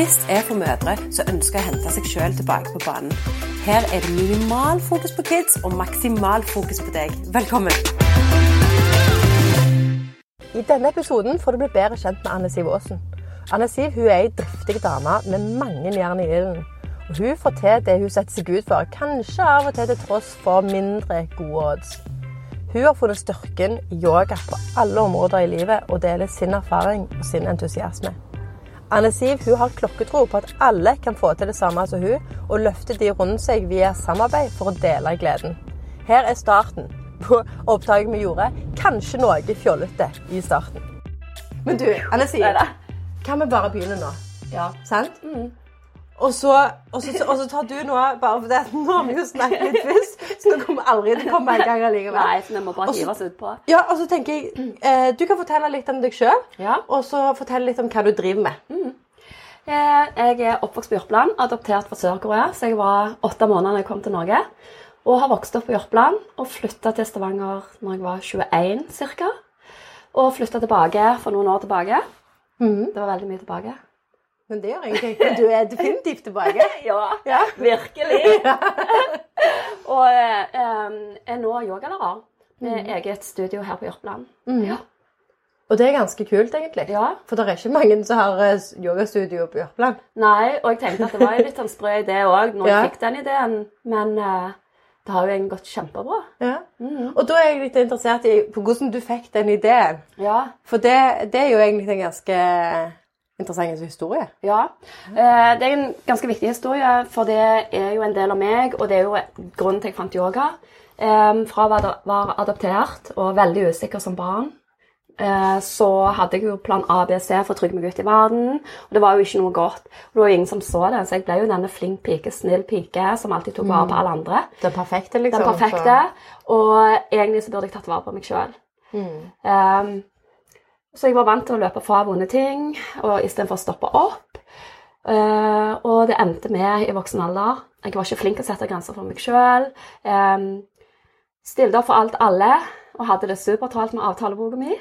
NIST er for mødre som ønsker å hente seg sjøl tilbake på banen. Her er det minimal fokus på kids og maksimal fokus på deg. Velkommen! I denne episoden får du bli bedre kjent med Anne Siv Aasen. Anne Siv hun er ei driftig dame med mange jern i ilden. Hun får til det hun setter seg ut for, kanskje av og til til tross for mindre gode odds. Hun har funnet styrken i yoga på alle områder i livet og deler sin erfaring og sin entusiasme. Anne Siv hun har klokketro på at alle kan få til det samme som hun, og løfter de rundt seg via samarbeid for å dele gleden. Her er starten på opptaket vi gjorde. Kanskje noe fjollete i starten. Men du, Anne Siv, kan vi bare begynne nå? Ja. Sant? Og, så, og, så, og så tar du nå bare for det Nå har vi jo snakket litt først, så nå kommer vi aldri til å komme i gang allikevel. Nei, så vi må bare hive oss utpå. Ja, og så tenker jeg, eh, Du kan fortelle litt om deg sjøl, Ja. og så fortelle litt om hva du driver med. Eh, Jeg er oppvokst på Jørpeland, adoptert fra Sør-Korea, så jeg var åtte måneder da jeg kom til Norge. Og har vokst opp på Jørpeland og flytta til Stavanger når jeg var 21 ca. Og flytta tilbake for noen år tilbake. Det var veldig mye tilbake. Men det gjør ingenting. Men du er definitivt tilbake. Ja, Ja. virkelig. og eh, em, er nå yogalærer med eget studio her på Jørpeland. Ja. Og det er ganske kult, egentlig. ja. For det er ikke mange som har eh, yogastudio på Jørpeland. Nei, og jeg tenkte at det var en litt sånn sprø idé òg når Ja. jeg fikk den ideen. Men eh, det har jo egentlig gått kjempebra. Ja. Og da er jeg litt interessert i på hvordan du fikk den ideen. Ja. For det, det er jo egentlig en ganske interessant historie. ja. Eh, det er en ganske viktig historie, for det er jo en del av meg, og det er jo grunnen til at jeg fant yoga. Eh, fra å være var adoptert og veldig usikker som barn, eh, så hadde jeg jo plan A, B, C for å trygge meg ut i verden. Og det var jo ikke noe godt. Og det var jo ingen som så det, så jeg ble jo denne flink pike, snill pike som alltid tok vare på alle andre. Den perfekte, liksom. Den perfekte. Og egentlig så burde jeg tatt vare på meg sjøl. Um, så jeg var vant til å løpe fra vonde ting og istedenfor å stoppe opp. Uh, og det endte med i voksen alder. Jeg var ikke flink til å sette grenser for meg sjøl. Um, stilte opp for alt alle og hadde det supertravelt med avtaleboka mi.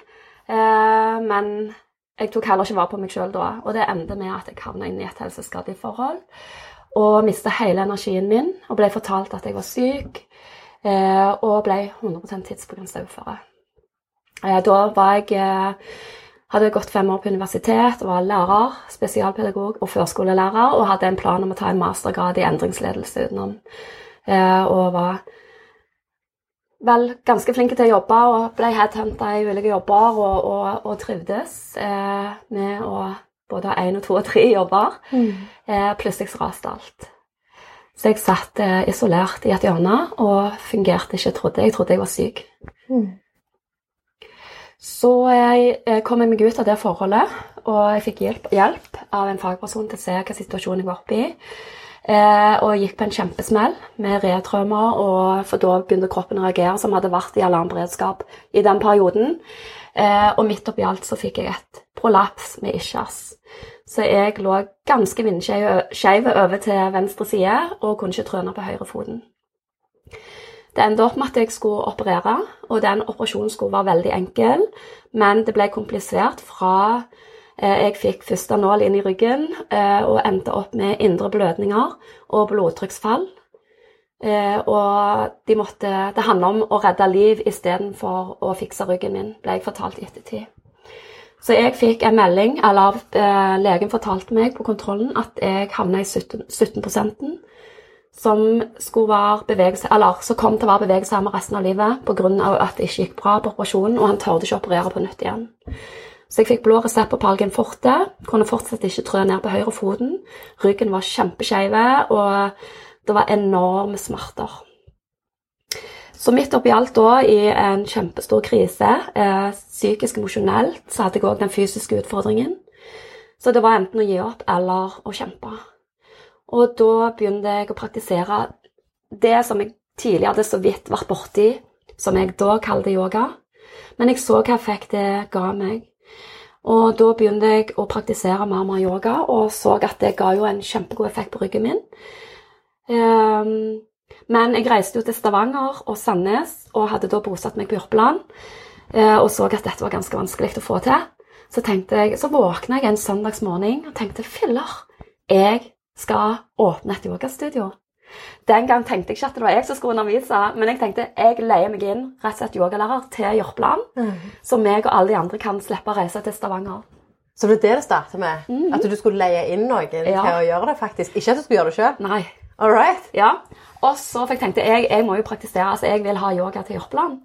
Uh, men jeg tok heller ikke vare på meg sjøl da, og det endte med at jeg havna inn i et helseskadelig forhold. Og mista hele energien min og ble fortalt at jeg var syk. Uh, og ble 100 tidsbegrensa uføre. Eh, da var jeg eh, hadde gått fem år på universitet og var lærer, spesialpedagog og førskolelærer og hadde en plan om å ta en mastergrad i endringsledelse utenom. Eh, og var vel ganske flink til å jobbe og ble headhunta i ulike jobber og, og, og trivdes med å både ha én og to og tre jobber. Mm. plutselig så raste alt. Så jeg satt isolert i et hjørne og fungerte ikke, trodde jeg. trodde jeg var syk. Så jeg kom meg ut av det forholdet, og jeg fikk hjelp, hjelp av en fagperson til å se hva situasjonen jeg var oppe i. Eh, og gikk på en kjempesmell med retraumer, og for da begynte kroppen å reagere, som hadde vært i alarmberedskap i den perioden. Eh, og midt oppi alt så fikk jeg et prolaps med ischias. Så jeg lå ganske vindskeiv over til venstre side og kunne ikke trøne på høyrefoten. Det endte opp med at jeg skulle operere, og den operasjonen skulle være veldig enkel, men det ble komplisert fra eh, jeg fikk første nål inn i ryggen eh, og endte opp med indre blødninger og blodtrykksfall. Eh, og de måtte, det handla om å redde liv istedenfor å fikse ryggen min, ble jeg fortalt i ettertid. Så jeg fikk en melding, eller legen fortalte meg på kontrollen at jeg havna i 17, 17 som eller som kom til å være bevegelseshemmet resten av livet pga. at det ikke gikk bra på operasjonen, og han tørde ikke operere på nytt igjen. Så jeg fikk blå resept på Palgen Forte, kunne fortsatt ikke trø ned på høyre foten. Ryggen var kjempeskeiv, og det var enorme smerter. Så midt oppi alt da, i en kjempestor krise, eh, psykisk emosjonelt, så hadde jeg òg den fysiske utfordringen. Så det var enten å gi opp eller å kjempe. Og da begynte jeg å praktisere det som jeg tidligere hadde så vidt vært borti, som jeg da kalte yoga. Men jeg så hva effekt det ga meg. Og da begynte jeg å praktisere mer og mer yoga, og så at det ga jo en kjempegod effekt på ryggen min. Um, men jeg reiste jo til Stavanger og Sandnes, og hadde da bosatt meg på Jørpeland. Uh, Og så at dette var ganske vanskelig å få til. Så, jeg, så våkna jeg en søndagsmorgen og tenkte filler, jeg skal åpne et yogastudio. Den gang tenkte jeg ikke at det var jeg som skulle undervise, men jeg tenkte jeg leier meg inn rett og slett yogalærer til Jørpeland, så meg og alle de andre kan slippe å reise til Stavanger. Så det var det det startet med? At du skulle leie inn noen til å gjøre det, faktisk? Ikke at du skulle gjøre det sjøl? All right. Ja. Og så fikk jeg tenkte jeg, jeg må jo praktisere, altså jeg vil ha yoga til Jørpeland.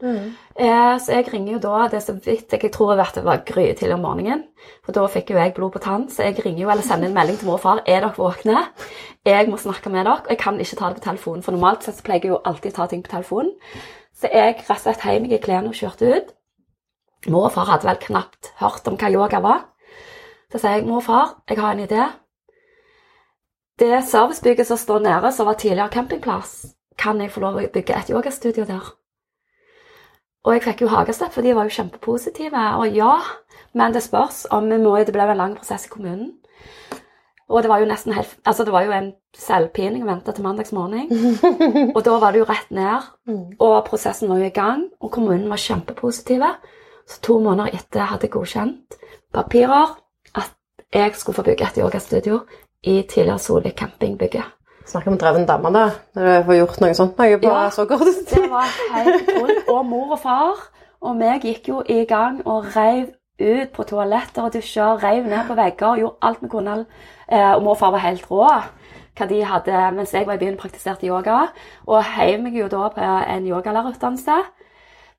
Eh, så jeg ringer jo da det så vidt jeg, tror det var grytidlig om morgenen. For da fikk jo jeg blod på tann, så jeg ringer jo eller sender en melding til mor og far. Er dere våkne? Jeg må snakke med dere, og jeg kan ikke ta det på telefonen. For normalt sett så pleier jeg jo alltid å ta ting på telefonen. Så jeg slett heiv i klærne og kjørte ut. Mor og far hadde vel knapt hørt om hva yoga var. Så sier jeg, mor og far, jeg har en idé. Det servicebygget som står nede, som var tidligere campingplass, kan jeg få lov å bygge et yogastudio der? Og jeg fikk jo hagestøtt, for de var jo kjempepositive. Og ja, men det spørs om vi må Det ble en lang prosess i kommunen. Og det var jo nesten helt Altså, det var jo en selvpining å vente til mandags morgen. Og da var det jo rett ned. Og prosessen var jo i gang, og kommunen var kjempepositive. Så to måneder etter hadde jeg godkjent papirer at jeg skulle få bygge et yogastudio i tidligere Solvik campingbygge. Snakker om dreven dame, da. Når du får gjort noe sånt noe på Ja, så kort Det tid. var helt utrolig. Og mor og far og meg gikk jo i gang og reiv ut på toaletter og dusjer, reiv ned på vegger, gjorde alt vi kunne. Eh, og mor og far var helt rå. Hva de hadde, mens jeg var i byen og praktiserte yoga. Og heiv meg jo da på en yogalærerutdannelse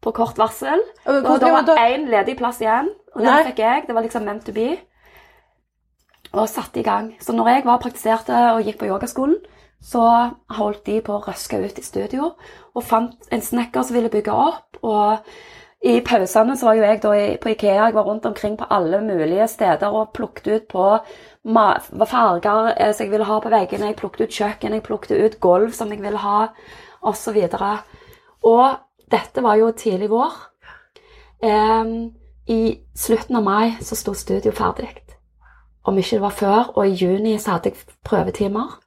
på kort varsel. Og Og da det var det- én ledig plass igjen, og den fikk jeg. Det var liksom meant to be. Og satte i gang. Så når jeg var praktiserte og gikk på yogaskolen, så holdt de på å røske ut i studio og fant en snekker som ville bygge opp. Og i pausene så var jo jeg da på Ikea. Jeg var rundt omkring på alle mulige steder og plukket ut på farger som jeg ville ha på veggene. Jeg plukket ut kjøkken, jeg plukket ut gulv som jeg ville ha, osv. Og, og dette var jo tidlig vår. Um, I slutten av mai så sto studio ferdig. Om ikke det var før. Og i juni så hadde jeg prøvetimer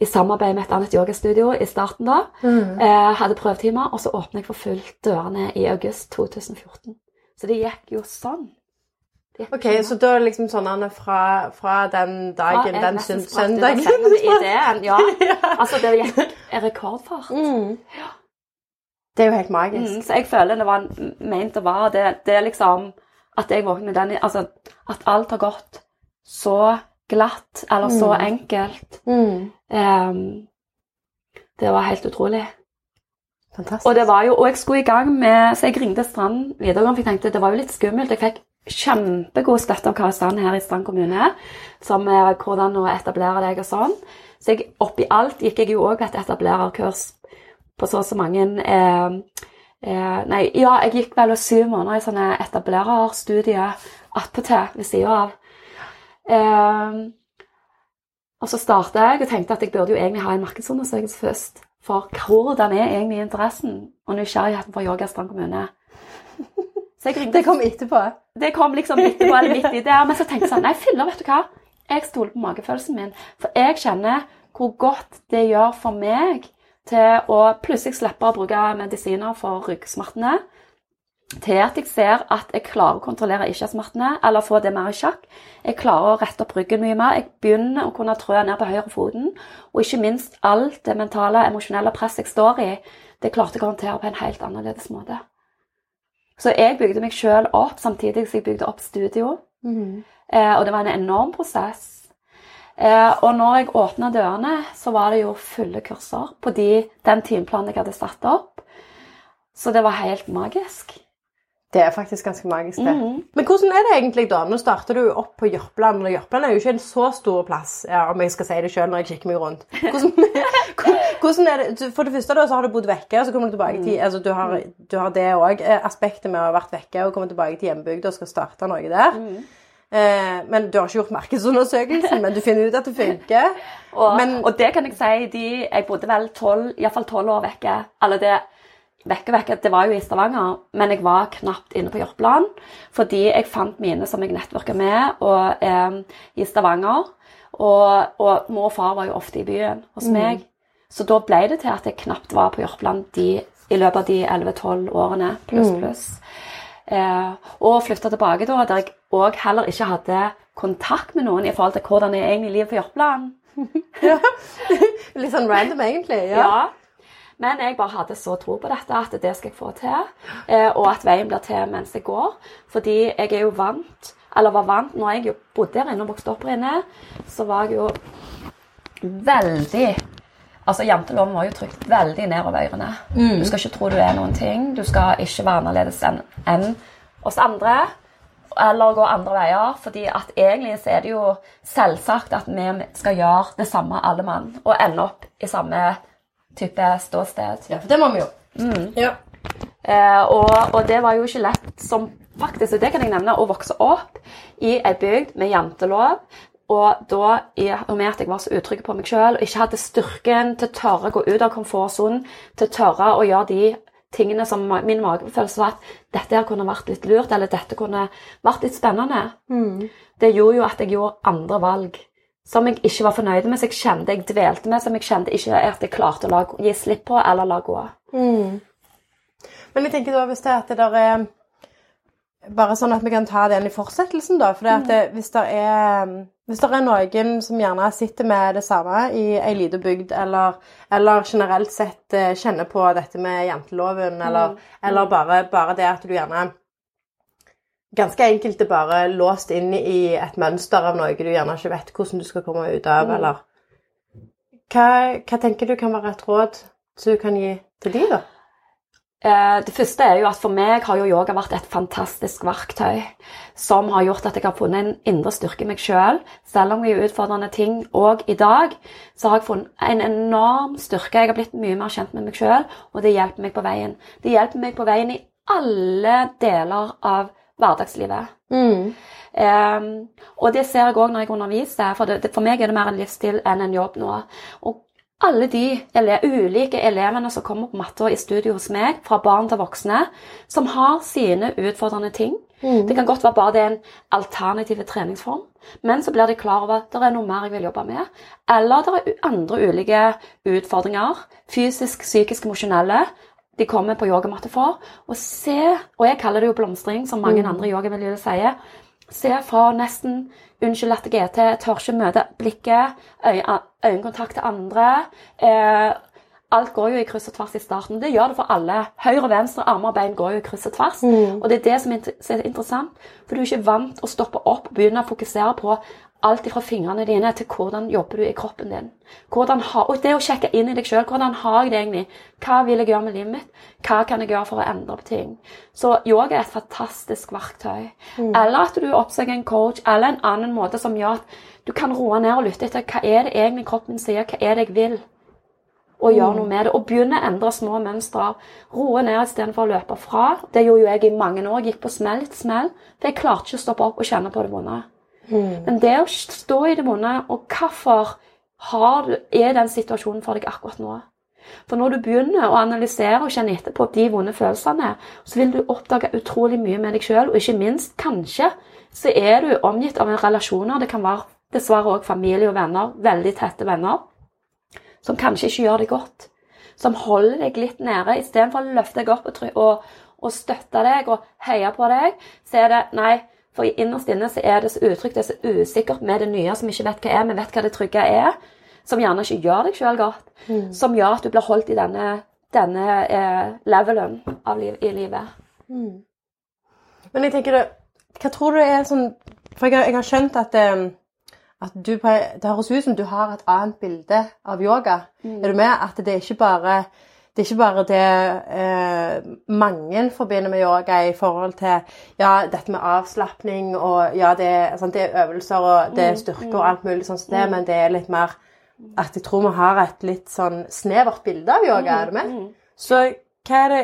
i samarbeid med et annet yogastudio i starten da. Eh, hadde prøvetimer, og så åpnet jeg for fullt dørene i august 2014. Så det gikk jo sånn. Gikk Ok, sånn. Så da er liksom sånn fra, fra den dagen, fra den søndagen ideen. Ja. Altså, det gikk rekordfart. Mm. Det er jo helt magisk. Mm, så jeg føler det var ment å være det. Det er liksom at jeg våkner den Altså at alt har gått så glatt, eller så enkelt. Mm. Um, det var helt utrolig. Fantastisk. Og det var jo, og jeg skulle i gang med Så jeg ringte Strand videregående, for jeg tenkte det var jo litt skummelt. Jeg fikk kjempegod støtte av Kari Strand her i Strand kommune, som er hvordan å etablere deg og sånn. Så jeg, oppi alt gikk jeg jo òg et etablererkurs på så og så mange eh, eh, Nei, ja, jeg gikk vel syv måneder i sånne etablererstudier attpåtil ved sida av. Eh, og så starta jeg og tenkte at jeg burde jo egentlig ha en markedsundersøkelse først. For hvordan er egentlig interessen og nysgjerrigheten for yoga Strand kommune? Det kom etterpå. det kom liksom etterpå eller midt i der. Men så tenkte jeg sånn Nei, filler, vet du hva? Jeg stoler på magefølelsen min. For jeg kjenner hvor godt det gjør for meg til å plutselig slippe å bruke medisiner for ryggsmertene. Til at jeg ser at jeg klarer å kontrollere ikke-smertene, eller få det mer i sjakk. Jeg klarer å rette opp ryggen mye mer. Jeg begynner å kunne trø ned på høyre foten. Og ikke minst alt det mentale, emosjonelle presset jeg står i, det klarte jeg å håndtere på en helt annerledes måte. Så jeg bygde meg sjøl opp samtidig som jeg bygde opp studio. Eh, og det var en enorm prosess. Eh, og når jeg åpna dørene, så var det jo fulle kurser på de, den timeplanen jeg hadde satt opp. Så det var helt magisk. Det er faktisk ganske magisk, det. Mhm. Men hvordan er det egentlig da? Nå starter du opp på Jørpeland, og Jørpeland er jo ikke en så stor plass, ja, om jeg skal si det sjøl når jeg kikker meg rundt. Hvordan, hvordan er det? For det første da, så har du bodd vekke, og så kommer du tilbake til altså, du, har, du har det òg, aspektet med å ha vært vekke og komme tilbake til hjembygda og skal starte noe der. Eh, men du har ikke gjort markedsundersøkelsen, men du finner ut at det funker. Og, Men- og det kan jeg si, de, jeg bodde vel tolv, iallfall tolv år vekke. Eller det vekke, vekke, det var jo i Stavanger, men jeg var knapt inne på Jørpeland. Fordi jeg fant mine som jeg nettverka med og, eh, i Stavanger. Og, og mor og far var jo ofte i byen hos meg. Så da ble det til at jeg knapt var på Jørpeland de, i løpet av de 11-12 årene pluss, pluss. Eh, og flytta tilbake da, der jeg òg heller ikke hadde kontakt med noen i forhold til hvordan er egentlig livet på Jørpeland. Litt sånn random, egentlig. Ja. Ja. Men jeg bare hadde så tro på dette at det skal jeg få til. Eh, og at veien blir til mens jeg går. Fordi jeg er jo vant, eller var vant når jeg jo bodde der inne og vokste opp her inne, så var jeg jo veldig Altså, Janteloven var jo trykt veldig nedover ørene. Du skal ikke tro du er noen ting. Du skal ikke være annerledes enn en oss andre. Eller gå andre veier. fordi at egentlig så er det jo selvsagt at vi skal gjøre det samme alle mann. Og ende opp i samme type ståsted. ja, for det må vi jo. Ja. Eh, og, og det var jo ikke lett som faktisk, og det kan jeg nevne, å vokse opp i ei bygd med jantelov. Og da, i og med at jeg var så utrygg på meg sjøl og ikke hadde styrken til å tørre å gå ut av komfortsonen, til å tørre å gjøre de tingene som min magefølelse var at dette her kunne vært litt lurt, eller dette kunne vært litt spennende, det gjorde jo at jeg gjorde andre valg. Som jeg ikke var fornøyd med, som jeg kjente jeg dvelte med, som jeg kjente ikke at jeg klarte å la, gi slipp på eller la gå. Men jeg tenker da, hvis det, er at det der er Bare sånn at vi kan ta det igjen i fortsettelsen, da. For det at det, hvis, det er, hvis det er noen som gjerne sitter med det samme i ei lita bygd, eller, eller generelt sett eh, kjenner på dette med janteloven, eller, eller bare, bare det at du gjerne Ganske enkelt er bare låst inn i et mønster av noe du gjerne ikke vet hvordan du skal komme ut av, eller hva, hva tenker du kan være et råd som du kan gi til de, da? Eh, Det første er jo at for meg har jo yoga vært et fantastisk verktøy som har gjort at jeg har funnet en indre styrke i meg sjøl. Selv. selv om jeg gjør utfordrende ting òg i dag, så har jeg funnet en enorm styrke. Jeg har blitt mye mer kjent med meg sjøl, og det hjelper meg på veien. Det hjelper meg på veien i alle deler av hverdagslivet. Ehm, og det ser jeg òg når jeg underviser, for, det, for meg er det mer en livsstil enn en jobb nå. Og alle de ele ulike elevene som kommer på matta i studio hos meg, fra barn til voksne, som har sine utfordrende ting. Det kan godt være bare det er en alternativ treningsform, men så blir de klar over at det er noe mer jeg vil jobbe med. Eller det er andre ulike utfordringer, fysisk, psykisk, emosjonelle, de kommer på yogamatte for. Og se, og jeg kaller det jo blomstring, som mange andre i yogamiljøet sier, Se fra nesten 'unnskyld at jeg er til', tør ikke møte blikket, øye, øyekontakt til andre. Eh, alt går jo i kryss og tvers i starten. Det gjør det for alle. Høyre, venstre, armer og bein går jo i kryss og tvers. Og det er det som som er interessant, for du er ikke vant å stoppe opp og begynne å fokusere på alt fra fingrene dine til hvordan jobber du i kroppen din. Har, og det å sjekke inn i deg sjøl. Hvordan har jeg det egentlig? Hva vil jeg gjøre med livet mitt? Hva kan jeg gjøre for å endre på ting? Så yoga er et fantastisk verktøy. Eller at du oppsøker en coach eller en annen måte som gjør at du kan roe ned og lytte etter hva er det egentlig kroppen min sier, hva er det jeg vil? Og gjøre noe med det. Og begynne å endre små mønstre. Roe ned istedenfor å løpe fra. Det gjorde jo jeg i mange år. Gikk på smell etter smell. For jeg klarte ikke å stoppe opp og kjenne på det vonde. Men det å stå i det vonde, og hvorfor har er den situasjonen for deg akkurat nå? For når du begynner å analysere og kjenne etter på de vonde følelsene, så vil du oppdage utrolig mye med deg sjøl, og ikke minst, kanskje, så er du omgitt av en relasjoner. Det kan være dessverre òg familie og venner, veldig tette venner, som kanskje ikke gjør det godt. Som holder deg litt nede. Istedenfor å løfte deg opp og, og, og støtte deg og heie på deg, så er det nei. For innerst inne så er det så utrygt, det er så usikkert med det nye som vi ikke vet hva er. Vi vet hva det trygge er, som gjerne ikke gjør deg sjøl godt. Som gjør at du blir holdt i denne, denne eh, levelen av liv, i livet. Men jeg tenker det, hva tror du er sånn For jeg har, jeg har skjønt at, eh, at du det høres ut som du har et annet bilde av yoga. Er du med? At det er ikke bare det er ikke bare det eh, mange forbinder med yoga i forhold til ja, dette med avslapning og ja, det, er- det er øvelser og det er styrke og alt mulig sånn som det, men det er litt mer at jeg tror vi har et litt sånn snevert bilde av yoga. Er det med? Så hva er det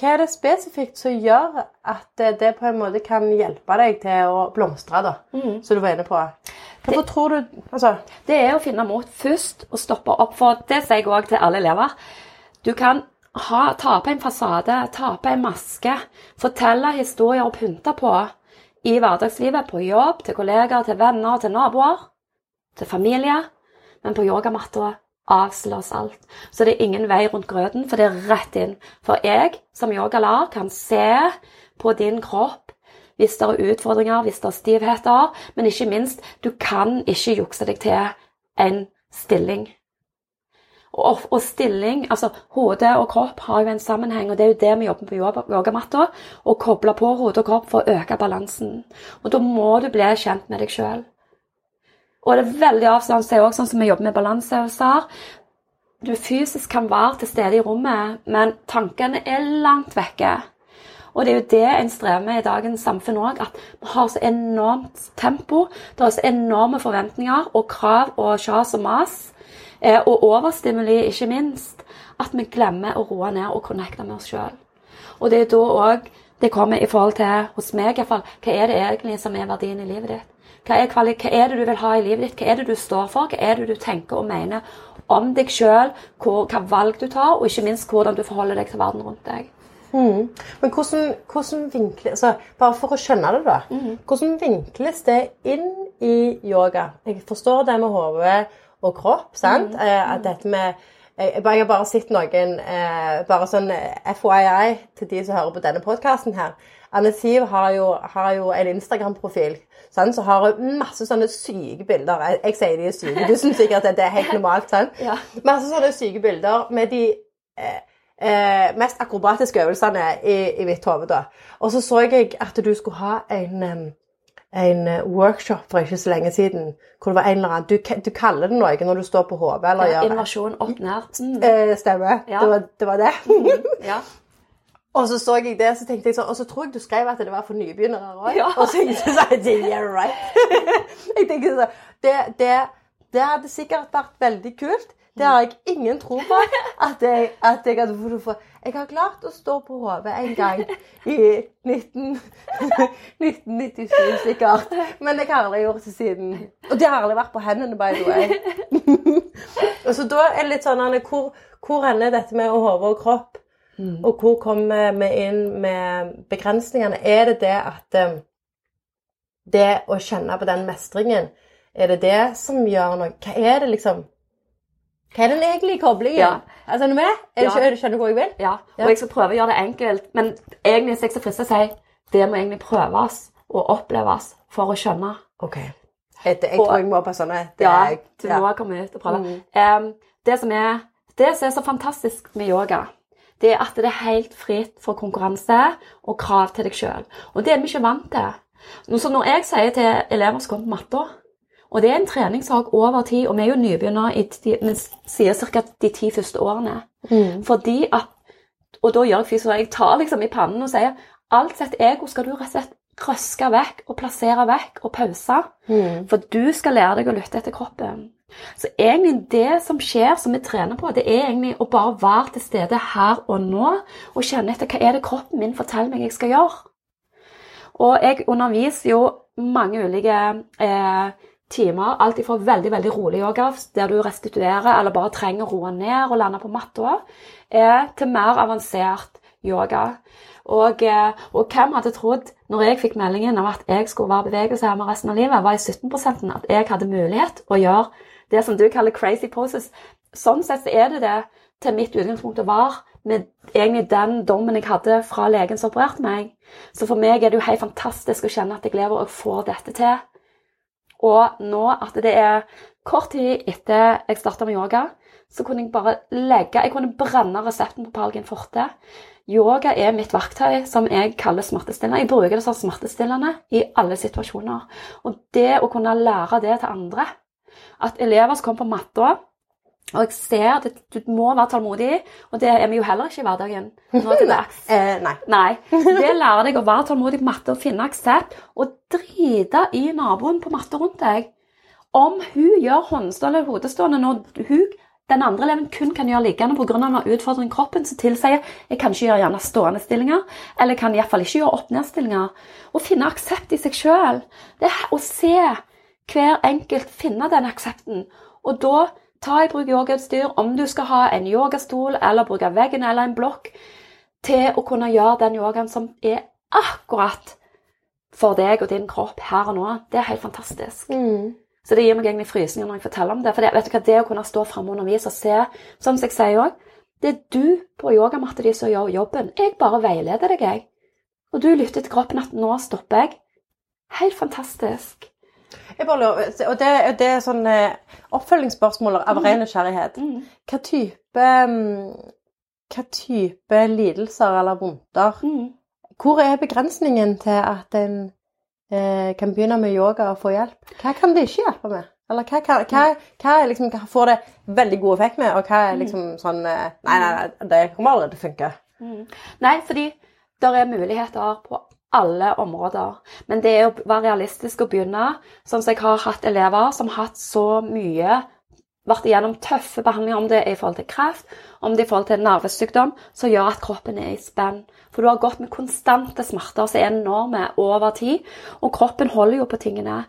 hva er det spesifikt som gjør at eh, det på en måte kan hjelpe deg til å blomstre, da, som du var inne på? Hvorfor tror du Altså Det er å finne mot først og stoppe opp. For det sier jeg òg til alle elever. Du kan ha, ta på en fasade, ta på en maske, fortelle historier og pynte på i hverdagslivet, på jobb, til kollegaer, til venner, til naboer, til familie. Men på yogamatta avslås alt. Så det er ingen vei rundt grøten, for det er rett inn. For jeg som yogalærer kan se på din kropp hvis det er utfordringer, hvis det er stivheter. Men ikke minst, du kan ikke jukse deg til en stilling. Og, og stilling, altså hode og kropp har jo en sammenheng, og det er jo det vi jobber på yogamatta. Å koble på hode og kropp for å øke balansen. Og da må du bli kjent med deg sjøl. Og det er veldig avslørende òg, sånn som vi jobber med balanseøvelser. Du fysisk kan være til stede i rommet, men tankene er langt vekke. Og det er jo det en strever med i dagens samfunn òg, at vi har så enormt tempo. Det er så enorme forventninger og krav og kjas og mas. Eh, og overstimuli, ikke minst. At vi glemmer å roe ned og connecte med oss sjøl. Og det er da òg det kommer i forhold til, hos meg iallfall, hva er det egentlig som er verdien i livet ditt? Hva er, hva er, det du vil ha i livet ditt? Hva er det du står for? Hva er det du tenker og mener om deg sjøl? Hva valg du tar, og ikke minst hvordan du forholder deg til verden rundt deg. Mm. Men hvordan, hvordan vinkles altså, Bare for å skjønne det, da. Mm. Hvordan vinkles det inn i yoga? Jeg forstår det med hode og kropp. sant? Mm. Eh, at dette med jeg, jeg, har bare sett noen eh, Bare sånn eh, FYI til de som hører på denne podkasten her. Anne Siv har jo, har jo en Instagram-profil sånn, så har hun masse sånne syke bilder. Jeg, jeg sier de er syke, du syns sikkert at det er helt normalt. sånn. Ja. Masse sånne syke bilder med de eh, eh, mest akrobatiske øvelsene i, i mitt hode. Og så så jeg at du skulle ha en en eh, workshop for ikke så lenge siden. hvor det var en eller annen, Du, du kaller det noe når du står på hodet? eller ja, Innovasjon opp nært. Mm. Eh, stemmer. Ja. Det, var, det, var, det. Mm. Ja. og så så jeg det, så tenkte jeg sånn, og så tror jeg du skrev at det var for nybegynnere òg. Ja. Og så tenkte jeg Yeah, right. jeg tenkte sånn, det, det, det hadde sikkert vært veldig kult. Det har jeg ingen tro på at jeg, at jeg hadde funnet for. Jeg har klart å stå på hodet en gang i 19, 1997 sikkert. Men jeg har aldri gjort det siden. Og det har aldri vært på hendene, by the way. og så da er det litt sånn Hvor, hvor ender dette med hode og kropp? Mm. Og hvor kommer vi inn med begrensningene? Er det det at um, Det å kjenne på den mestringen, er det det som gjør noe Hva er det, liksom? Hva er den egentlige koblingen? Ja. Altså, er med? Er ja. Skjønner du hvor jeg vil? Ja. Og jeg skal prøve å gjøre det enkelt. Men egentlig er jeg så fristet til å si det må egentlig prøves og oppleves for å skjønne. Ok. Jeg, jeg tror jeg må på sånne Ja, du må komme ut og prøve. Mm. Um, det, som er, det som er så fantastisk med yoga, det er at det er helt fritt for konkurranse og krav til deg sjøl. Og det er vi ikke vant til. Så når jeg sier til elever som kommer på matta og det er en treningssak over tid, og vi er jo nybegynnere i vi sier ca. de ti første årene. Mm. Fordi at Og da gjør jeg fysisk Jeg tar liksom i pannen og sier alt sett ego skal du rett og slett røske vekk og plassere vekk og pause. Mm. For du skal lære deg å lytte etter kroppen. Så egentlig det som skjer, som vi trener på, det er egentlig å bare være til stede her og nå og kjenne etter hva er det kroppen min forteller meg jeg skal gjøre. Og jeg underviser jo mange ulike eh, timer. Alt ifra veldig veldig rolig yoga, der du restituerer eller bare trenger å roe ned og lande på matta, til mer avansert yoga. Og, eh, og, hvem hadde trodd, når jeg fikk meldingen om at jeg skulle være bevegelseshemmet resten av livet, var i 17% at jeg hadde mulighet å gjøre det som du kaller crazy poses. Sånn sett er det det til mitt utgangspunkt å være med egentlig den dommen jeg hadde fra legen som opererte meg. Så for meg er det jo helt fantastisk å kjenne at jeg lever og får dette til. Og nå at det er kort tid etter jeg starta med yoga, så kunne jeg bare legge Jeg kunne brenne resepten på Palgin Forte. Yoga er mitt verktøy som jeg kaller smertestillende. Jeg bruker det som smertestillende i alle situasjoner. Og det å kunne lære det til andre At elever som kommer på matta og jeg ser at du må være tålmodig, og det er vi jo heller ikke i hverdagen. nå til dags. eh, nei. nei. Det lærer deg å være tålmodig på matte og finne aksept, og drite i naboen på matte rundt deg. Om hun gjør håndstående eller hodestående når hun, den andre eleven kun kan gjøre liggende pga. en utfordring i kroppen som tilsier jeg kan ikke gjøre gjerne stående stillinger, eller kan iallfall ikke gjøre opp-ned-stillinger. Å finne aksept i seg sjøl. Å se hver enkelt finne den aksepten. Og da Ta i bruk yogautstyr, om du skal ha en yogastol eller bruke veggen eller en blokk, til å kunne gjøre den yogaen som er akkurat for deg og din kropp her og nå. Det er helt fantastisk. Mm. Så det gir meg egentlig frysninger når jeg forteller om det. For det, vet du hva, det å kunne stå framme og undervise og se, som jeg sier òg, det er du på yogamatta di som gjør jobben. Jeg bare veileder deg, jeg. Og du lytter til kroppen at 'nå stopper jeg'. Helt fantastisk. Jeg bare lurer, og det, det er sånn eh, oppfølgingsspørsmål av ren nysgjerrighet. Mm. Hva type mm, Hva type lidelser eller vondter Mm. Hvor er begrensningen til at en eh, kan begynne med yoga og få hjelp? Hva kan det ikke hjelpe med? Eller hva, hva, hva, hva, liksom, får det veldig god effekt med, og hva er liksom sånn eh, Nei, nei, nei, det kommer aldri til å funke. Mm. Nei, fordi det er muligheter på alle områder. Men det er å være realistisk og begynne. Sånn som jeg har hatt elever som har hatt så mye vært igjennom tøffe behandlinger, om det er i forhold til kreft, om det er i forhold til nervesykdom, som gjør at kroppen er i spenn. For du har gått med konstante smerter som er enorme over tid, og kroppen holder jo på tingene.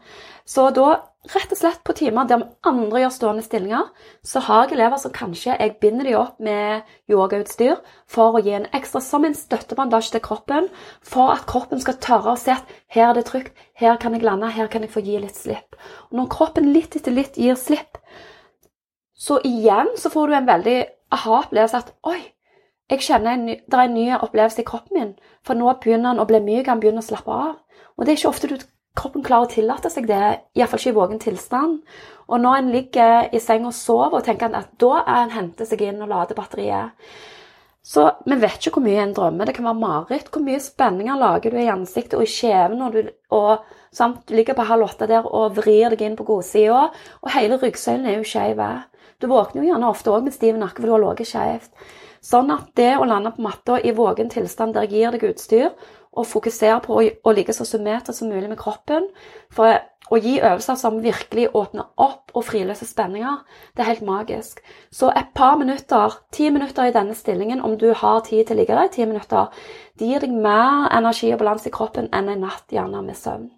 Så da, rett og slett på timer der andre gjør stående stillinger, så har jeg elever som kanskje jeg binder de opp med yogautstyr for å gi en ekstra som en støttebandasje til kroppen, for at kroppen skal tørre å se at her er det trygt, her kan jeg lande, her kan jeg få gi litt slipp. Og når kroppen litt etter litt gir slipp, så igjen så får du en veldig aha-opplevelse at oi, jeg kjenner en ny, det er en ny opplevelse i kroppen min. For nå begynner den å bli myk, den begynner å slappe av. Og det er ikke ofte du, kroppen klarer å tillate seg det, iallfall ikke i våken tilstand. Og når en ligger i seng og sover, og tenker at da er en henter seg inn og lader batteriet. Så vi vet ikke hvor mye en drømmer. Det kan være mareritt. Hvor mye spenninger lager du i ansiktet og i kjeven når du, og, sant? du ligger på halv åtte der og vrir deg inn på godsida, og hele ryggsøylen er jo skeiv. Du våkner jo gjerne ofte òg med stiv nakke, for du har ligget skjevt. Sånn at det å lande på matta i våken tilstand der jeg gir deg utstyr, og fokusere på å, ligge så symmetrisk som mulig med kroppen, for å gi øvelser som virkelig åpner opp og friløser spenninger, det er helt magisk. Så et par minutter, ti minutter i denne stillingen, om du har tid til å ligge der i ti minutter, det gir deg mer energi og balanse i kroppen enn en natt gjerne med søvn.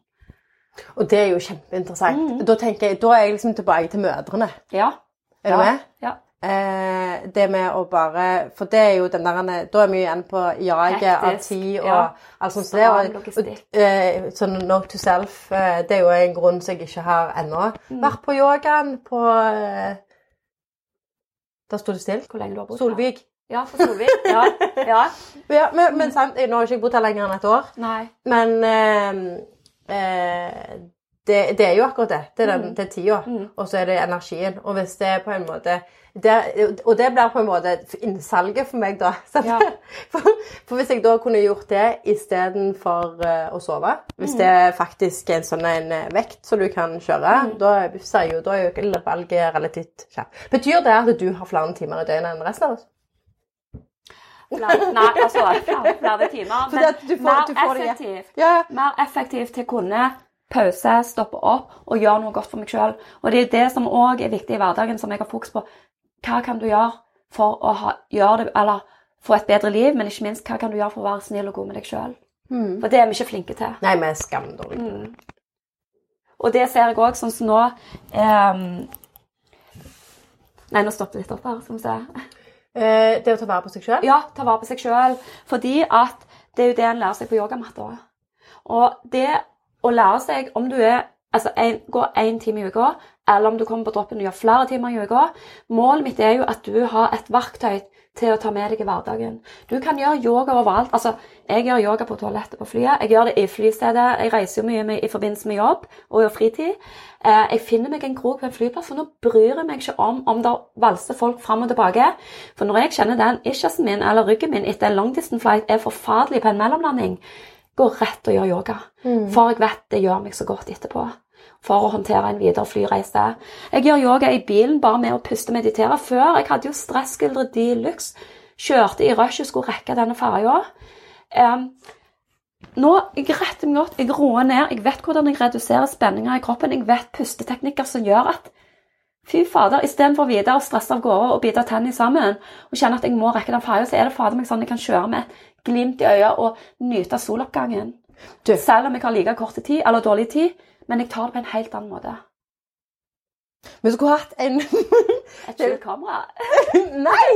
Og det er jo kjempeinteressant. Da tenker jeg, da er jeg liksom tilbake til mødrene. Ja. Er du med? Ja. Eh, det med å bare For det er jo den der Da er vi igjen på jaget av tid og ja. alt sånt. Det, og, og, logistikk. eh, sånn note to self, eh, det er jo en grunn som jeg ikke har ennå Mm. vært på yogaen på eh, Der sto det stille. Hvor lenge du har bodd. Solvik. Ja, for Solvik. Ja. ja. Ja, men, men sant, nå har jeg ikke bodd her lenger enn et år. Nei. Men eh, eh, det, det er jo akkurat det. Det er, den, Mm. det er tida. Mm. Og så er det energien. Og hvis det er på en måte det, Og det blir på en måte innsalget for meg, da. Ja. For, for hvis jeg da kunne gjort det istedenfor uh, å sove Hvis Mm. det faktisk er en sånn en eh, vekt som du kan kjøre, Mm. da, ser jo, da er jo valget relativt kjapt. Betyr det at du har flere timer i døgnet enn resten av oss? Nei, altså flere, flere timer. Men du får- du får mer, effektivt. Ja, Mer effektivt til kunne pause, stoppe opp og gjøre noe godt for meg sjøl. Og det er det som òg er viktig i hverdagen, som jeg har fokus på. Hva kan du gjøre for å ha, gjøre det, eller få et bedre liv, men ikke minst hva kan du gjøre for å være snill og god med deg sjøl? Mm. For det er vi ikke flinke til. Nei, vi er skamdårlige. Mm. Og det ser jeg òg, sånn som nå ehm, Nei, nå stoppet det litt opp her. Skal vi se. Eh, det å ta vare på seg sjøl? Ja, ta vare på seg sjøl. Fordi at det er jo det en lærer seg på yogamatta. Og det å lære seg om du er Altså en, går én time i uka, eller om du kommer på droppen og gjør flere timer i uka Målet mitt er jo at du har et verktøy til å ta med deg i hverdagen. Du kan gjøre yoga overalt. Altså, jeg gjør yoga på toalettet på flyet. Jeg gjør det i flystedet. Jeg reiser jo mye med, i forbindelse med jobb og i fritid. Eh, jeg finner meg en krok på en flyplass, for nå bryr jeg meg ikke om om det valser folk fram og tilbake. For når jeg kjenner den ischiasen min eller ryggen min etter en long distance flight er forferdelig på en mellomlanding, gå rett og gjør yoga. For jeg vet det gjør meg så godt etterpå. For å håndtere en videre flyreise. Jeg gjør yoga i bilen bare med å puste og meditere. Før jeg hadde jo stresskuldre de luxe. Kjørte i rushet, skulle rekke denne ferja. Um, nå jeg retter meg godt, jeg roer ned, jeg vet hvordan jeg reduserer spenninger i kroppen. Jeg vet pusteteknikker som gjør at Fy fader, istedenfor videre å stresse av gårde og bite tennene sammen og kjenne at jeg må rekke den ferja, så er det fader meg sånn jeg kan kjøre med et glimt i øyet og nyte soloppgangen. Du. Selv om jeg har like kort tid eller dårlig tid, men jeg tar det på en helt annen måte. Vi skulle hatt en Et skjult kamera. Nei!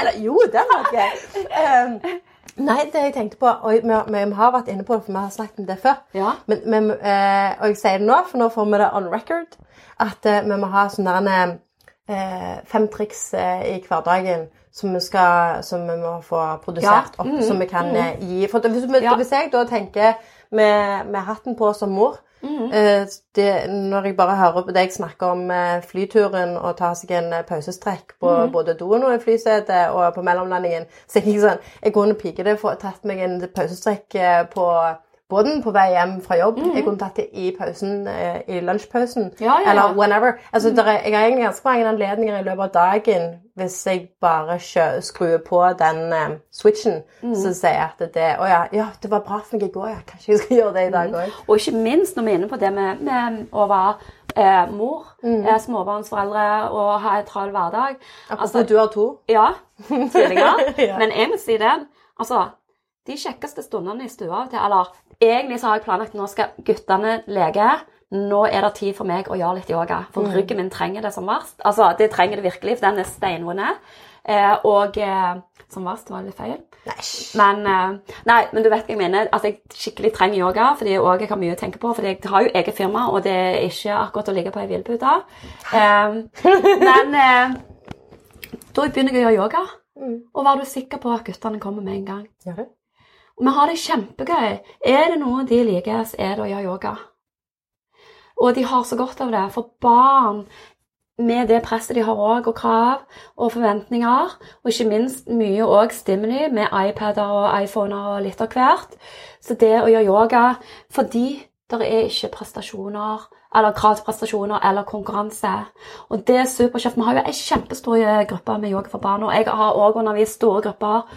Eller jo, det har jeg. Um, nei, det jeg tenkte på Og vi, vi har vært inne på det, for vi har snakket om det før. Ja. Men, men, uh, og jeg sier det nå, for nå får vi det on record, at uh, vi må ha sånne uh, eh, fem triks i hverdagen som vi, skal, som vi må få produsert opp, Mhm. som vi kan eh, gi. For hvis, hvis jeg da tenker med, med hatten på som mor Mm. eh, det, Når jeg bare hører på deg snakke om eh, flyturen og ta seg en pausestrekk på Mhm. både doen og i flysetet og på mellomlandingen, så jeg sånn Jeg kunne pikete for tatt meg en pausestrekk på båten på vei hjem fra jobb. Jeg kunne tatt det i pausen, eh, i lunsjpausen. Mhm. Ja, ja. Eller whenever. Altså, der er, jeg har egentlig ganske mange anledninger i løpet av dagen hvis jeg bare skrur på den eh, switchen mm. som sier at det Å ja, ja, det var bra for meg i går, ja. Kanskje jeg skal gjøre det i dag Mhm. òg. Og ikke minst når vi er inne på det med, med å være eh, mor, Mm. eh, småbarnsforeldre og ha en travel hverdag. Altså, du har to. Ja, Tidligere. Ja. Men jeg må si det. Altså, de kjekkeste stundene i stua Eller egentlig så har jeg planlagt nå skal guttene leke. Nå er det tid for meg å gjøre litt yoga, for Mm. ryggen min trenger det som verst. Altså, det trenger det virkelig, for den er steinvond. Eh, og eh, som verst var det litt feil. Nei. Men, eh, nei, men du vet hva jeg mener. At jeg skikkelig trenger yoga, fordi jeg også har mye å tenke på. fordi jeg har jo eget firma, og det er ikke akkurat å ligge på ei hvilepute. Eh, men eh, da begynner jeg å gjøre yoga. Og var du sikker på at guttene kommer med en gang? Ja. Og vi har det kjempegøy. Er det noe de liker, så er det å gjøre yoga. Og de har så godt av det. For barn, med det presset de har òg, og krav og forventninger, og ikke minst mye òg stimuli med iPader og iPhoner og litt av hvert, så det å gjøre yoga fordi det er ikke prestasjoner eller krav til prestasjoner eller konkurranse. Og det er superkjekt. Vi har jo en kjempestor gruppe med yoga for barn, og jeg har òg undervist store grupper.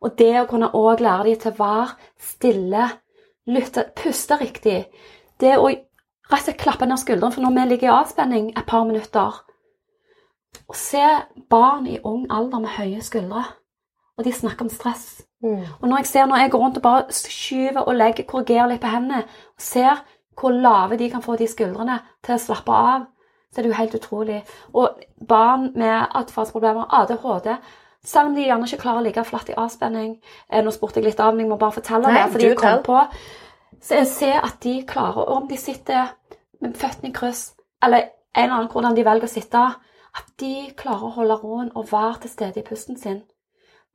Og det å kunne òg lære dem til å være stille, lytte, puste riktig Det å rett og slett klappe ned skuldrene, for når vi ligger i avspenning et par minutter Å se barn i ung alder med høye skuldre, og de snakker om stress. Mm. Og når jeg ser når jeg går rundt og bare skyver og legger, korrigerer litt på hendene, og ser hvor lave de kan få de skuldrene til å slappe av, så er det jo helt utrolig. Og barn med atferdsproblemer, ADHD selv om de gjerne ikke klarer å ligge flatt i avspenning eh, Nå spurte jeg litt av, men jeg må bare fortelle Nei, det. fordi jeg kom på, Så jeg ser at de klarer, og om de sitter med føttene i kryss, eller en eller annen hvordan de velger å sitte, at de klarer å holde roen og være til stede i pusten sin.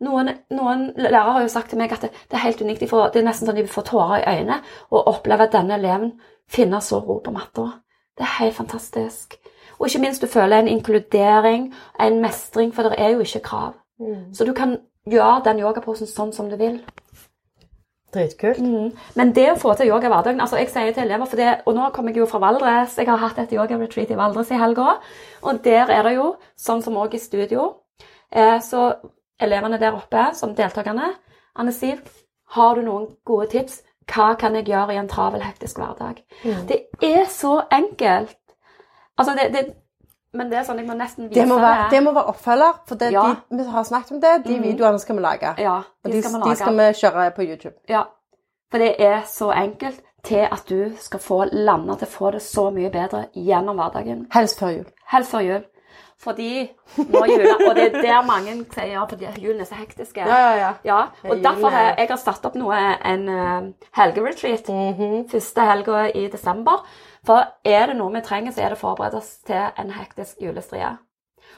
Noen, noen lærere har jo sagt til meg at det, det er helt unikt. De får, det er nesten sånn de får tårer i øynene og opplever at denne eleven finner så ro på matta. Det er helt fantastisk. Og ikke minst du føler en inkludering, en mestring, for det er jo ikke krav. Mm. Så du kan gjøre den yogaposen sånn som du vil. Dritkult. Men det å få til yoga i hverdagen altså Jeg sier til elever, for det, og nå kommer jeg jo fra Valdres, jeg har hatt et yoga-retreat i Valdres i helga, og der er det jo, sånn som òg i studio, eh, så elevene der oppe som deltakerne Anne Siv, har du noen gode tips? Hva kan jeg gjøre i en travel, hektisk hverdag? Det er så enkelt. Altså, det, det Men det er sånn, jeg må nesten vise Det må være, det må være oppfølger, for det, Ja. de, vi har snakket om det. De videoene skal vi lage. Ja, Og de de, skal vi de skal vi kjøre på YouTube. Ja, for det er så enkelt til at du skal få landa til å få det så mye bedre gjennom hverdagen. Helst før jul. Helst før jul. Fordi nå er jula, og det er der mange sier ja, fordi julen er så hektisk. Ja, ja, ja. Ja, og derfor har jeg har satt opp noe, en helgeretreat. helgeretreat -hmm. første helga i desember. For er det noe vi trenger, så er det å forberede oss til en hektisk julestrie.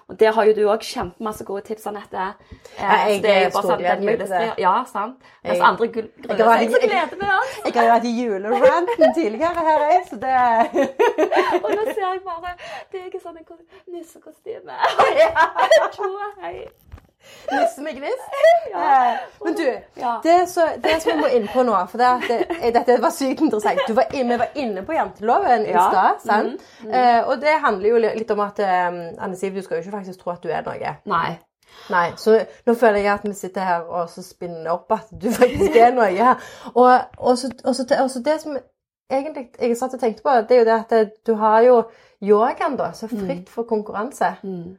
Og der har jo du òg kjempemasse gode tips, Anette. Eh, jeg det er sånn, det. julestria- Ja, sant. Mens Jeg- andre gruer seg, så gleder vi oss. Jeg har jo i juleranten tidligere her, jeg, så det Og nå ser jeg bare er ikke sånn en ko- nissekostyme. tror og Nisse med gnist. Ja. Eh, Men du, det, så, det som vi må inn på nå For det, det, eh, dette var sykt interessant. Du var inne, vi var inne på janteloven i Ja. Mm, sant? Eh, og det handler jo litt om at eh, Anne Siv, du skal jo ikke faktisk tro at du er noe. Nei. Nei, så nå føler jeg at vi sitter her og så spinner opp at du faktisk er noe her. Og, og, så, og, så, og så det som egentlig jeg satt og tenkte på, det er jo det at du har jo yogaen da, så fritt for konkurranse. Mm.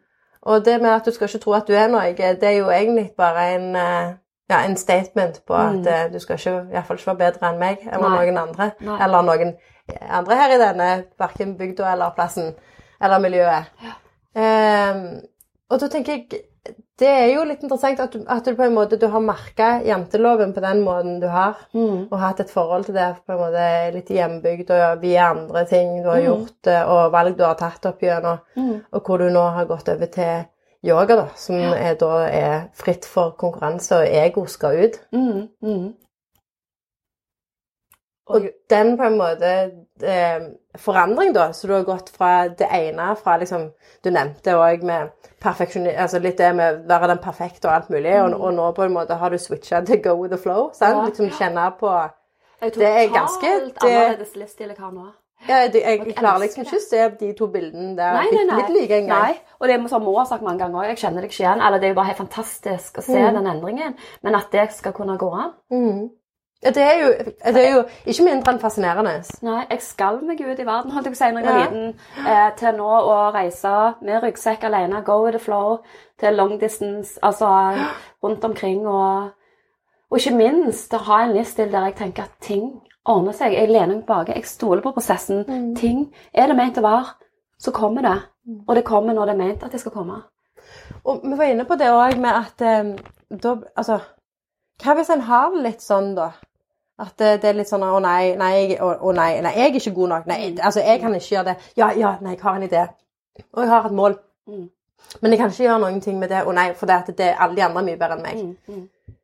Og det med at du skal ikke tro at du er noe, det er jo egentlig bare en, eh, ja, en statement på at Mm. eh, du skal ikke, i hvert fall ikke være bedre enn meg eller Nei. noen andre. Nei. Eller noen andre her i denne, hverken bygda eller plassen, eller miljøet. Ehm, og da tenker jeg, det er jo litt interessant at du, at du på en måte du har merka janteloven på den måten du har, Mm. og hatt et forhold til det på en måte litt hjembygd og via andre ting du har Mm. gjort, eh, og valg du har tatt opp gjennom, Mm. og hvor du nå har gått over til yoga, da, som er, da er fritt for konkurranse, og ego skal ut. Mm. Mm. Og den på en måte eh, forandring, da, så du har gått fra det ene fra liksom Du nevnte òg med. Altså litt det med å være den perfekte og alt mulig, og, og nå på en måte har du switcha til go with the flow. sant? Mm. Ja. Liksom kjenne på Det er ganske- det- annerledes livsstil jeg har nå. ja, Jeg, jeg jeg klarer liksom ikke å se de to bildene der Nei, nei, nei. litt like engang. Nei, og det er som mor har sagt mange ganger òg, jeg kjenner det ikke igjen. Eller det er jo bare helt fantastisk å se Mm. den endringen. Men at det skal kunne gå an. Mhm. Det, er jo, det er jo ikke mindre enn fascinerende. Nei, jeg skalv meg ut i verden, holdt jeg på å si, når jeg var liten, eh, til nå å reise med ryggsekk alene, go with the flow, til long distance, altså rundt omkring, og, og ikke minst å ha en livsstil der jeg tenker at ting ordner seg. Jeg lener meg tilbake, jeg stoler på prosessen. Mm. Ting er det ment å være, så kommer det. Og det kommer når det er ment at det skal komme. Og vi var inne på det òg med at eh, da Altså, hva hvis en har det litt sånn, da? At det, det er litt sånn Å nei, nei, å, å nei, nei, jeg er ikke god nok. Nei, altså, jeg kan ikke gjøre det. Ja, ja, nei, jeg har en idé. Og jeg har et mål. Mm. Men jeg kan ikke gjøre noen ting med det. Å nei, for det det, alle de andre er mye bedre enn meg. Mm, mm.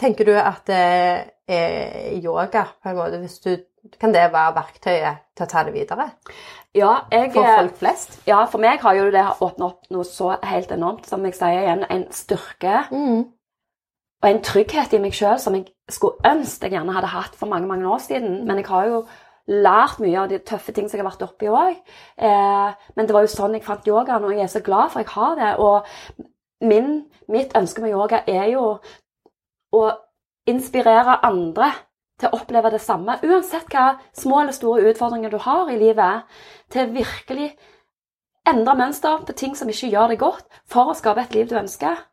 Tenker du at det er yoga, på en måte, hvis du Kan det være verktøyet til å ta det videre? Ja, jeg, For folk flest? ja, for meg har jo det åpnet opp noe så helt enormt, som jeg sier igjen, en styrke Mm. Og en trygghet i meg sjøl som jeg skulle ønske jeg gjerne hadde hatt for mange mange år siden. Men jeg har jo lært mye av de tøffe ting som jeg har vært oppi òg. Eh, men det var jo sånn jeg fant yogaen, og jeg er så glad for jeg har det. Og min, mitt ønske med yoga er jo å inspirere andre til å oppleve det samme. Uansett hva små eller store utfordringer du har i livet. Til virkelig endre mønster på ting som ikke gjør det godt, for å skape et liv du ønsker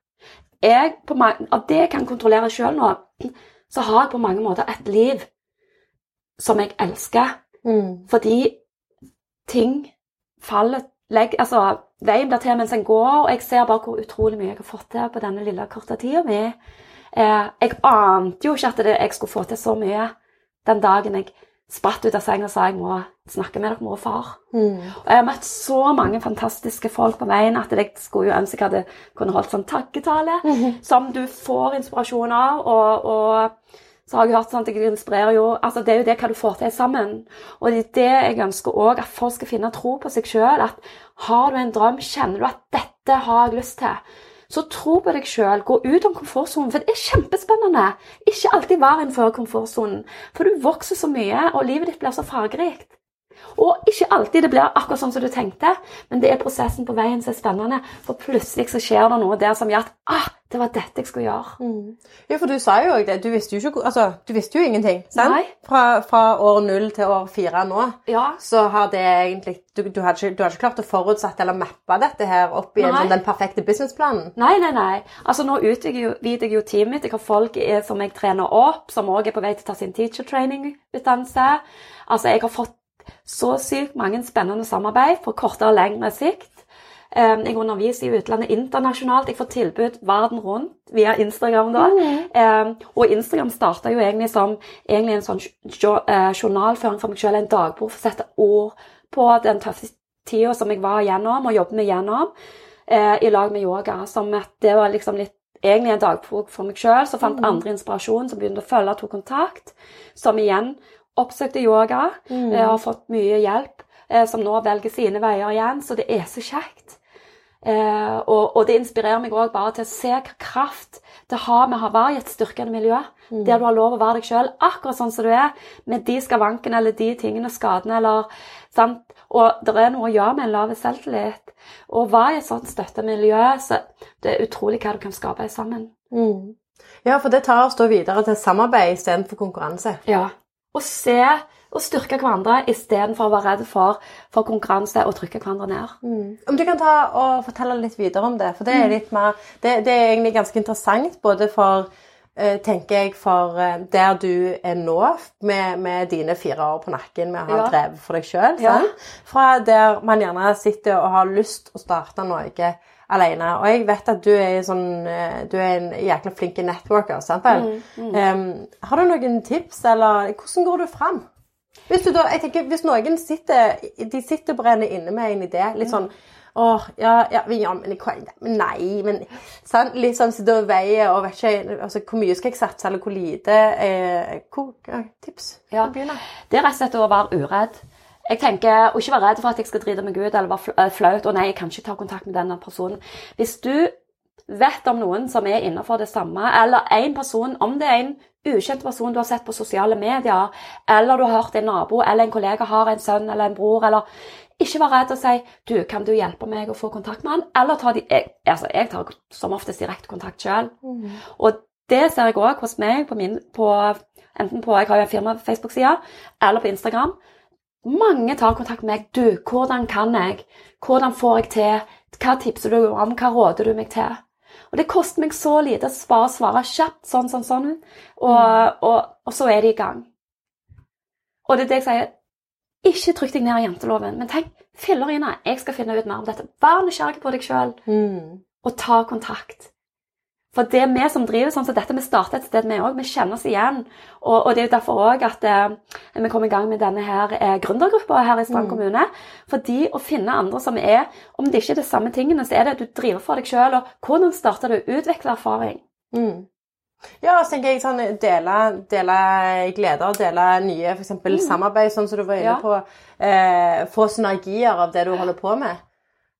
jeg på mange, av det jeg kan kontrollere sjøl nå, så har jeg på mange måter et liv som jeg elsker. Mm. Fordi ting faller legg, altså, Veien blir til mens en går, og jeg ser bare hvor utrolig mye jeg har fått til på denne lille korte tida mi. Eh, jeg ante jo ikke at det, jeg skulle få til så mye den dagen jeg spratt ut av senga og sa jeg må snakke med dere, mor og far. Mm. Og jeg har møtt så mange fantastiske folk på veien at jeg skulle jo ønske jeg hadde kunne holdt sånn takketale som du får inspirasjon av. Og, og så har jeg hørt sånn at jeg inspirerer jo altså Det er jo det hva du får til sammen. Og det er det jeg ønsker òg, at folk skal finne tro på seg sjøl. At har du en drøm, kjenner du at dette har jeg lyst til. Så tro på deg sjøl. Gå ut om komfortsonen, for det er kjempespennende. Ikke alltid være innenfor komfortsonen, for du vokser så mye, og livet ditt blir så fargerikt. Og ikke alltid det blir akkurat sånn som du tenkte, men det er prosessen på veien som er spennende. For plutselig så skjer det noe der som gjør at ah, det var dette jeg skulle gjøre. Mm. Ja, for du sa jo det. Du visste jo, ikke, altså, du visste jo ingenting. Fra, fra år null til år fire nå, Ja, så har det egentlig Du, du, hadde, ikke, du hadde ikke klart å forutsette eller mappe dette her opp i en, den perfekte businessplanen? Nei, nei, nei. Altså Nå utvider jeg jo teamet mitt. Jeg har folk eh, som jeg trener opp, som òg er på vei til å ta sin teacher training-utdannelse. Altså, jeg har fått så sykt mange spennende samarbeid på kortere og lengre sikt. Um, jeg underviser i utlandet internasjonalt. Jeg får tilbud verden rundt via Instagram. da. Mm. og Instagram starta jo egentlig som egentlig en sånn eh, journalføring for meg selv, en dagbok for å sette ord på den tøffe tida som jeg var igjennom og jobbet meg gjennom eh, i lag med yoga. Som at det var liksom litt egentlig en dagbok for meg sjøl. Så fant andre inspirasjon, som begynte å følge, tok kontakt. Som igjen oppsøkte yoga. Jeg har fått mye hjelp. Eh, som nå velger sine veier igjen. Så det er så kjekt. Eh, og, og det inspirerer meg òg bare til å se hva kraft det har med å være i et styrkende miljø. Der du har lov å være deg sjøl akkurat sånn som du er, med de skavankene eller de tingene, skadene eller sant? Og det er noe å gjøre med en lav selvtillit. Og hva i et sånt støttemiljø, så det er utrolig hva du kan skape sammen. Mm. Ja, for det tar oss da videre til samarbeid istedenfor konkurranse. Ja. Å se og styrke hverandre istedenfor å være redd for, for konkurranse og trykke hverandre ned. Mm. Om du kan ta og fortelle litt videre om det, for det er litt mer Det, det er egentlig ganske interessant både for eh, tenker jeg for eh, der du er nå, med, med dine fire år på nakken med å ha Ja. drevet for deg sjøl, Ja. fra der man gjerne sitter og har lyst å starte noe alene. Og jeg vet at du er, sånn, eh, du er en jækla flink networker, sant vel? Um, har du noen tips, eller hvordan går du fram? Hvis, du da, tenker, hvis noen sitter, de sitter brenner inne med en idé, litt sånn Åh, ja, ja, men, ja, men, nei, men sant? Litt sånn sitter og veier og vet ikke altså, hvor mye skal jeg satse, eller hvor lite. Eh, hvor, ja, tips? Ja. Det er rett og slett å være uredd. Jeg tenker, Å ikke være redd for at jeg skal drite meg ut eller være eh, flaut. og nei, jeg kan ikke ta kontakt med denne personen. Hvis du vet om noen som er innenfor det samme, eller en person, om det er en ukjent person du har sett på sosiale medier, eller du har hørt en nabo eller en kollega har en sønn eller en bror, eller ikke vær redd og si du, 'Kan du hjelpe meg å få kontakt med han?' Eller ta de, jeg, altså, jeg tar som oftest direkte kontakt sjøl. Og det ser jeg òg hos meg, på min, på, enten på jeg har jo en firma-Facebook-side eller på Instagram. Mange tar kontakt med meg. 'Du, hvordan kan jeg? Hvordan får jeg til? Hva tipser du om? Hva råder du meg til?' Og det koster meg så lite å bare svare kjapt sånn, sånn, sånn, og, og, og så er de i gang. Og det er det jeg sier. Ikke trykk deg ned i janteloven, men tenk fillerine, jeg skal finne ut mer om dette. Vær nysgjerrig på deg sjøl, Mm. og ta kontakt. For det er vi som driver sånn som dette, vi starter et sted, vi òg. Vi kjenner oss igjen. Og, og det er derfor òg at eh, vi kom i gang med denne her eh, gründergruppa her i Strand kommune. Fordi å finne andre som er Om det ikke er de samme tingene, så er det at du driver for deg sjøl. Og hvordan starter du? Utvikle erfaring. Mm. Ja, så tenker jeg sånn dele, dele gleder, dele nye f.eks. Mm. samarbeid, sånn som du var inne Ja. på. Eh, få synergier av det du holder på med.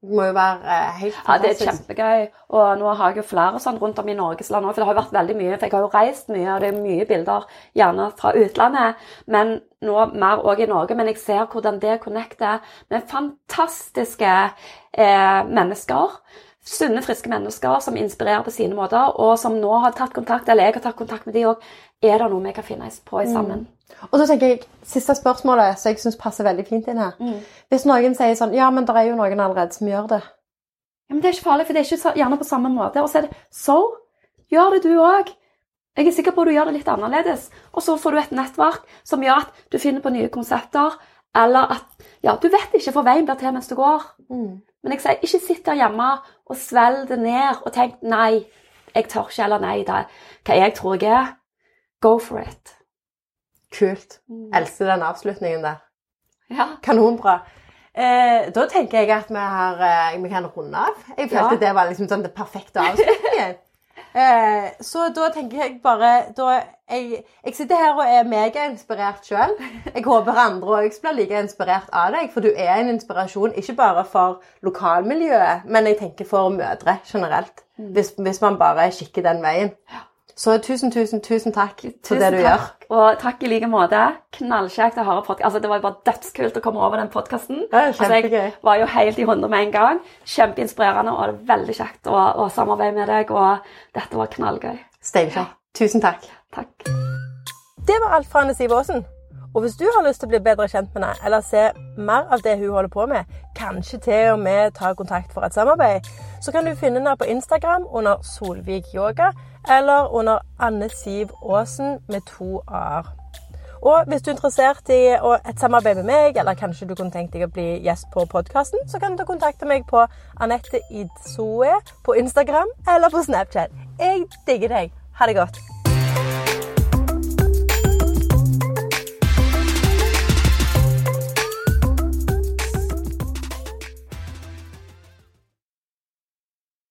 Det må jo være helt fantastisk. Ja, det er kjempegøy. Og nå har jeg jo flere sånn rundt om i Norges land òg, for det har jo vært veldig mye. For jeg har jo reist mye, og det er mye bilder gjerne fra utlandet. Men nå mer òg i Norge. Men jeg ser hvordan det connecter med fantastiske eh, mennesker. Sunne, friske mennesker som inspirerer på sine måter, og som nå har tatt kontakt, eller jeg har tatt kontakt med de òg. Er det noe vi kan finne på i sammen? Og så tenker jeg, Siste spørsmålet som jeg syns passer veldig fint inn her. Mm. Hvis noen sier sånn Ja, men det er jo noen allerede som gjør det. Ja, men Det er ikke farlig, for det er ikke så, gjerne på samme måte. Og så er det so, gjør det du òg. Jeg er sikker på at du gjør det litt annerledes. Og så får du et nettverk som gjør at du finner på nye konsepter. Eller at Ja, du vet ikke, for veien blir til mens du går. Mm. Men jeg sier, ikke sitt der hjemme og svelg det ned og tenk nei, jeg tør ikke, eller nei, det er hva jeg tror jeg er. Go for it. Kult. Mm. Elsker den avslutningen der. Ja. Kanonbra. Eh, da tenker jeg at vi, har, eh, vi kan runde av. Jeg følte Ja. det var liksom sånn det perfekte avslutningen. eh, så da tenker jeg bare da, jeg, jeg sitter her og er megainspirert sjøl. Jeg håper andre òg blir like inspirert av deg, for du er en inspirasjon ikke bare for lokalmiljøet, men jeg tenker for mødre generelt. Hvis, hvis man bare kikker den veien. Så tusen, tusen, tusen takk for Tusen det du gjør. Og takk i like måte. Knallkjekt å høre podkast. Altså, det var jo bare dødskult å komme over den podkasten. Altså, jeg var jo helt i hundre med en gang. Kjempeinspirerende, og veldig kjekt å, å samarbeide med deg. Og dette var knallgøy. Steinkjekt. Tusen takk. Takk. Det var alt fra Anne Siv Aasen. Og hvis du har lyst til å bli bedre kjent med henne, eller se mer av det hun holder på med, kanskje til og med ta kontakt for et samarbeid, så kan du finne henne på Instagram under Solvik Yoga, eller under Anne Siv Aasen med to a-er. Og hvis du er interessert i et samarbeid med meg, eller kanskje du kunne tenkt deg å bli gjest på podkasten, så kan du kontakte meg på Anette Idsoe på Instagram eller på Snapchat. Jeg digger deg. Ha det godt.